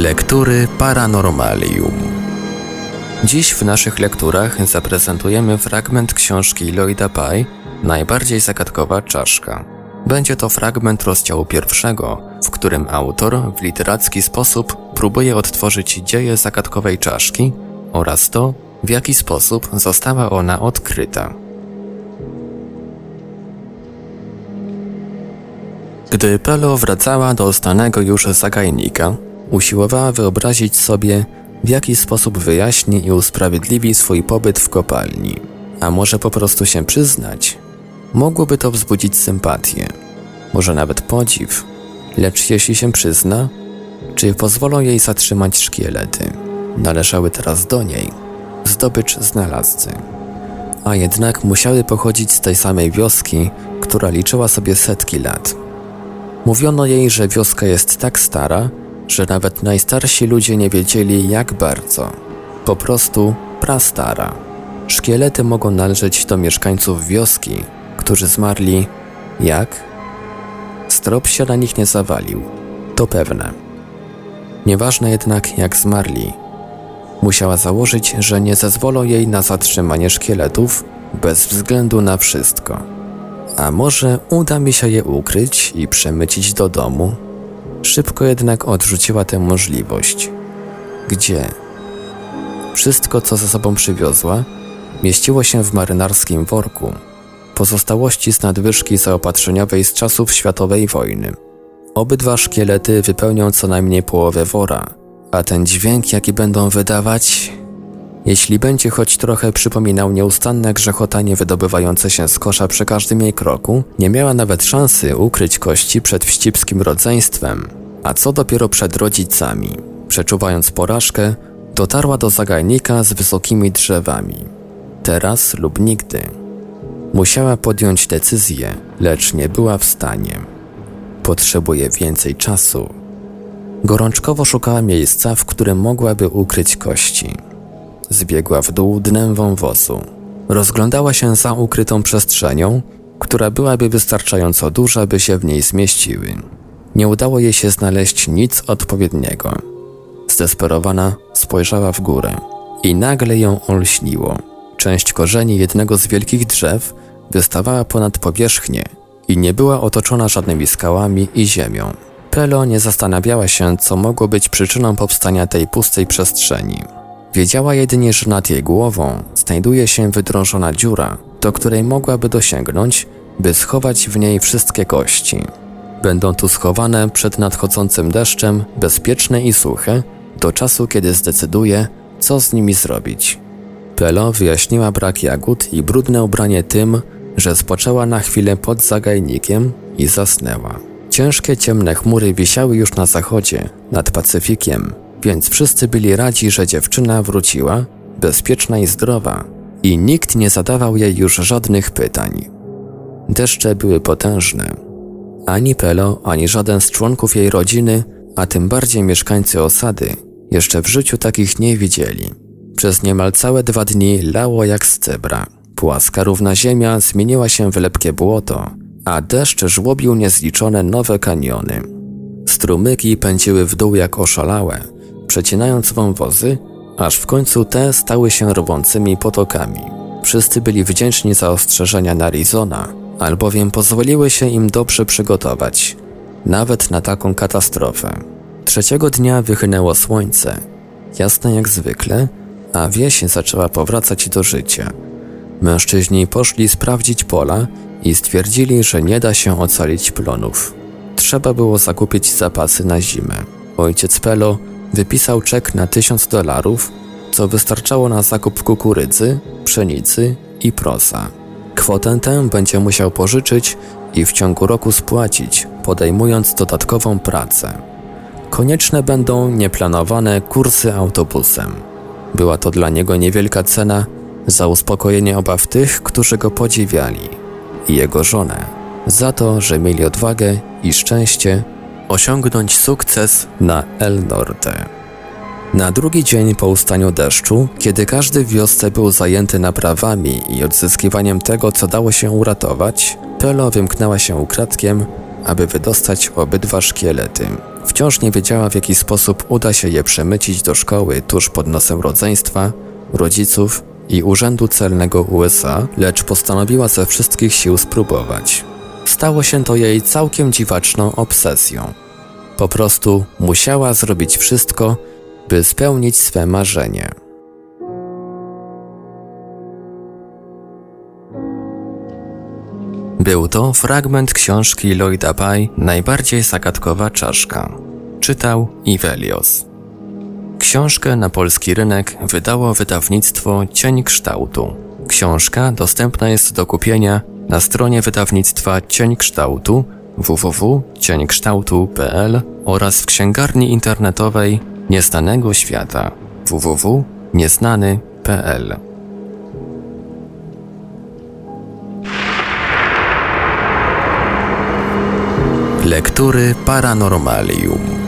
Lektury Paranormalium. Dziś w naszych lekturach zaprezentujemy fragment książki Lloyda Pye Najbardziej zagadkowa czaszka. Będzie to fragment rozdziału pierwszego, w którym autor w literacki sposób próbuje odtworzyć dzieje zagadkowej czaszki oraz to, w jaki sposób została ona odkryta. Gdy Pelo wracała do znanego już zagajnika, usiłowała wyobrazić sobie, w jaki sposób wyjaśni i usprawiedliwi swój pobyt w kopalni. A może po prostu się przyznać? Mogłoby to wzbudzić sympatię, może nawet podziw, lecz jeśli się przyzna, czy pozwolą jej zatrzymać szkielety? Należały teraz do niej, zdobycz znalazcy. A jednak musiały pochodzić z tej samej wioski, która liczyła sobie setki lat. Mówiono jej, że wioska jest tak stara, że nawet najstarsi ludzie nie wiedzieli jak bardzo. Po prostu prastara. Szkielety mogą należeć do mieszkańców wioski, którzy zmarli jak? Strop się na nich nie zawalił, to pewne. Nieważne jednak jak zmarli. Musiała założyć, że nie zezwolą jej na zatrzymanie szkieletów bez względu na wszystko. A może uda mi się je ukryć i przemycić do domu? Szybko jednak odrzuciła tę możliwość. Gdzie? Wszystko, co ze sobą przywiozła, mieściło się w marynarskim worku, pozostałości z nadwyżki zaopatrzeniowej z czasów światowej wojny. Obydwa szkielety wypełnią co najmniej połowę wora, a ten dźwięk, jaki będą wydawać, jeśli będzie choć trochę przypominał nieustanne grzechotanie wydobywające się z kosza przy każdym jej kroku, nie miała nawet szansy ukryć kości przed wścibskim rodzeństwem, a co dopiero przed rodzicami. Przeczuwając porażkę, dotarła do zagajnika z wysokimi drzewami. Teraz lub nigdy. Musiała podjąć decyzję, lecz nie była w stanie. Potrzebuje więcej czasu. Gorączkowo szukała miejsca, w którym mogłaby ukryć kości. Zbiegła w dół dnem wąwozu. Rozglądała się za ukrytą przestrzenią, która byłaby wystarczająco duża, by się w niej zmieściły. Nie udało jej się znaleźć nic odpowiedniego. Zdesperowana spojrzała w górę i nagle ją olśniło. Część korzeni jednego z wielkich drzew wystawała ponad powierzchnię i nie była otoczona żadnymi skałami i ziemią. Pelo nie zastanawiała się, co mogło być przyczyną powstania tej pustej przestrzeni. Wiedziała jedynie, że nad jej głową znajduje się wydrążona dziura, do której mogłaby dosięgnąć, by schować w niej wszystkie kości. Będą tu schowane przed nadchodzącym deszczem, bezpieczne i suche, do czasu, kiedy zdecyduje, co z nimi zrobić. Pelo wyjaśniła brak jagód i brudne ubranie tym, że spoczęła na chwilę pod zagajnikiem i zasnęła. Ciężkie ciemne chmury wisiały już na zachodzie, nad Pacyfikiem, więc wszyscy byli radzi, że dziewczyna wróciła, bezpieczna i zdrowa, i nikt nie zadawał jej już żadnych pytań. Deszcze były potężne. Ani Pelo, ani żaden z członków jej rodziny, a tym bardziej mieszkańcy osady, jeszcze w życiu takich nie widzieli. Przez niemal całe dwa dni lało jak z cebra. Płaska równa ziemia zmieniła się w lepkie błoto, a deszcz żłobił niezliczone nowe kaniony. Strumyki pędziły w dół jak oszalałe, przecinając wąwozy, aż w końcu te stały się rwącymi potokami. Wszyscy byli wdzięczni za ostrzeżenia Narizona, albowiem pozwoliły się im dobrze przygotować, nawet na taką katastrofę. Trzeciego dnia wychynęło słońce, jasne jak zwykle, a wieś zaczęła powracać do życia. Mężczyźni poszli sprawdzić pola i stwierdzili, że nie da się ocalić plonów. Trzeba było zakupić zapasy na zimę. Ojciec Pelo wypisał czek na tysiąc dolarów, co wystarczało na zakup kukurydzy, pszenicy i prosa. Kwotę tę będzie musiał pożyczyć i w ciągu roku spłacić, podejmując dodatkową pracę. Konieczne będą nieplanowane kursy autobusem. Była to dla niego niewielka cena za uspokojenie obaw tych, którzy go podziwiali, i jego żonę, za to, że mieli odwagę i szczęście osiągnąć sukces na El Norte. Na drugi dzień po ustaniu deszczu, kiedy każdy w wiosce był zajęty naprawami i odzyskiwaniem tego, co dało się uratować, Pelo wymknęła się ukradkiem, aby wydostać obydwa szkielety. Wciąż nie wiedziała, w jaki sposób uda się je przemycić do szkoły tuż pod nosem rodzeństwa, rodziców i Urzędu Celnego USA, lecz postanowiła ze wszystkich sił spróbować. Stało się to jej całkiem dziwaczną obsesją. Po prostu musiała zrobić wszystko, by spełnić swe marzenie. Był to fragment książki Lloyda Pye Najbardziej zagadkowa czaszka. Czytał Ivelios. Książkę na polski rynek wydało wydawnictwo Cień Kształtu. Książka dostępna jest do kupienia na stronie wydawnictwa Cień Kształtu www.cieńkształtu.pl oraz w księgarni internetowej Nieznanego Świata www.nieznany.pl Lektury Paranormalium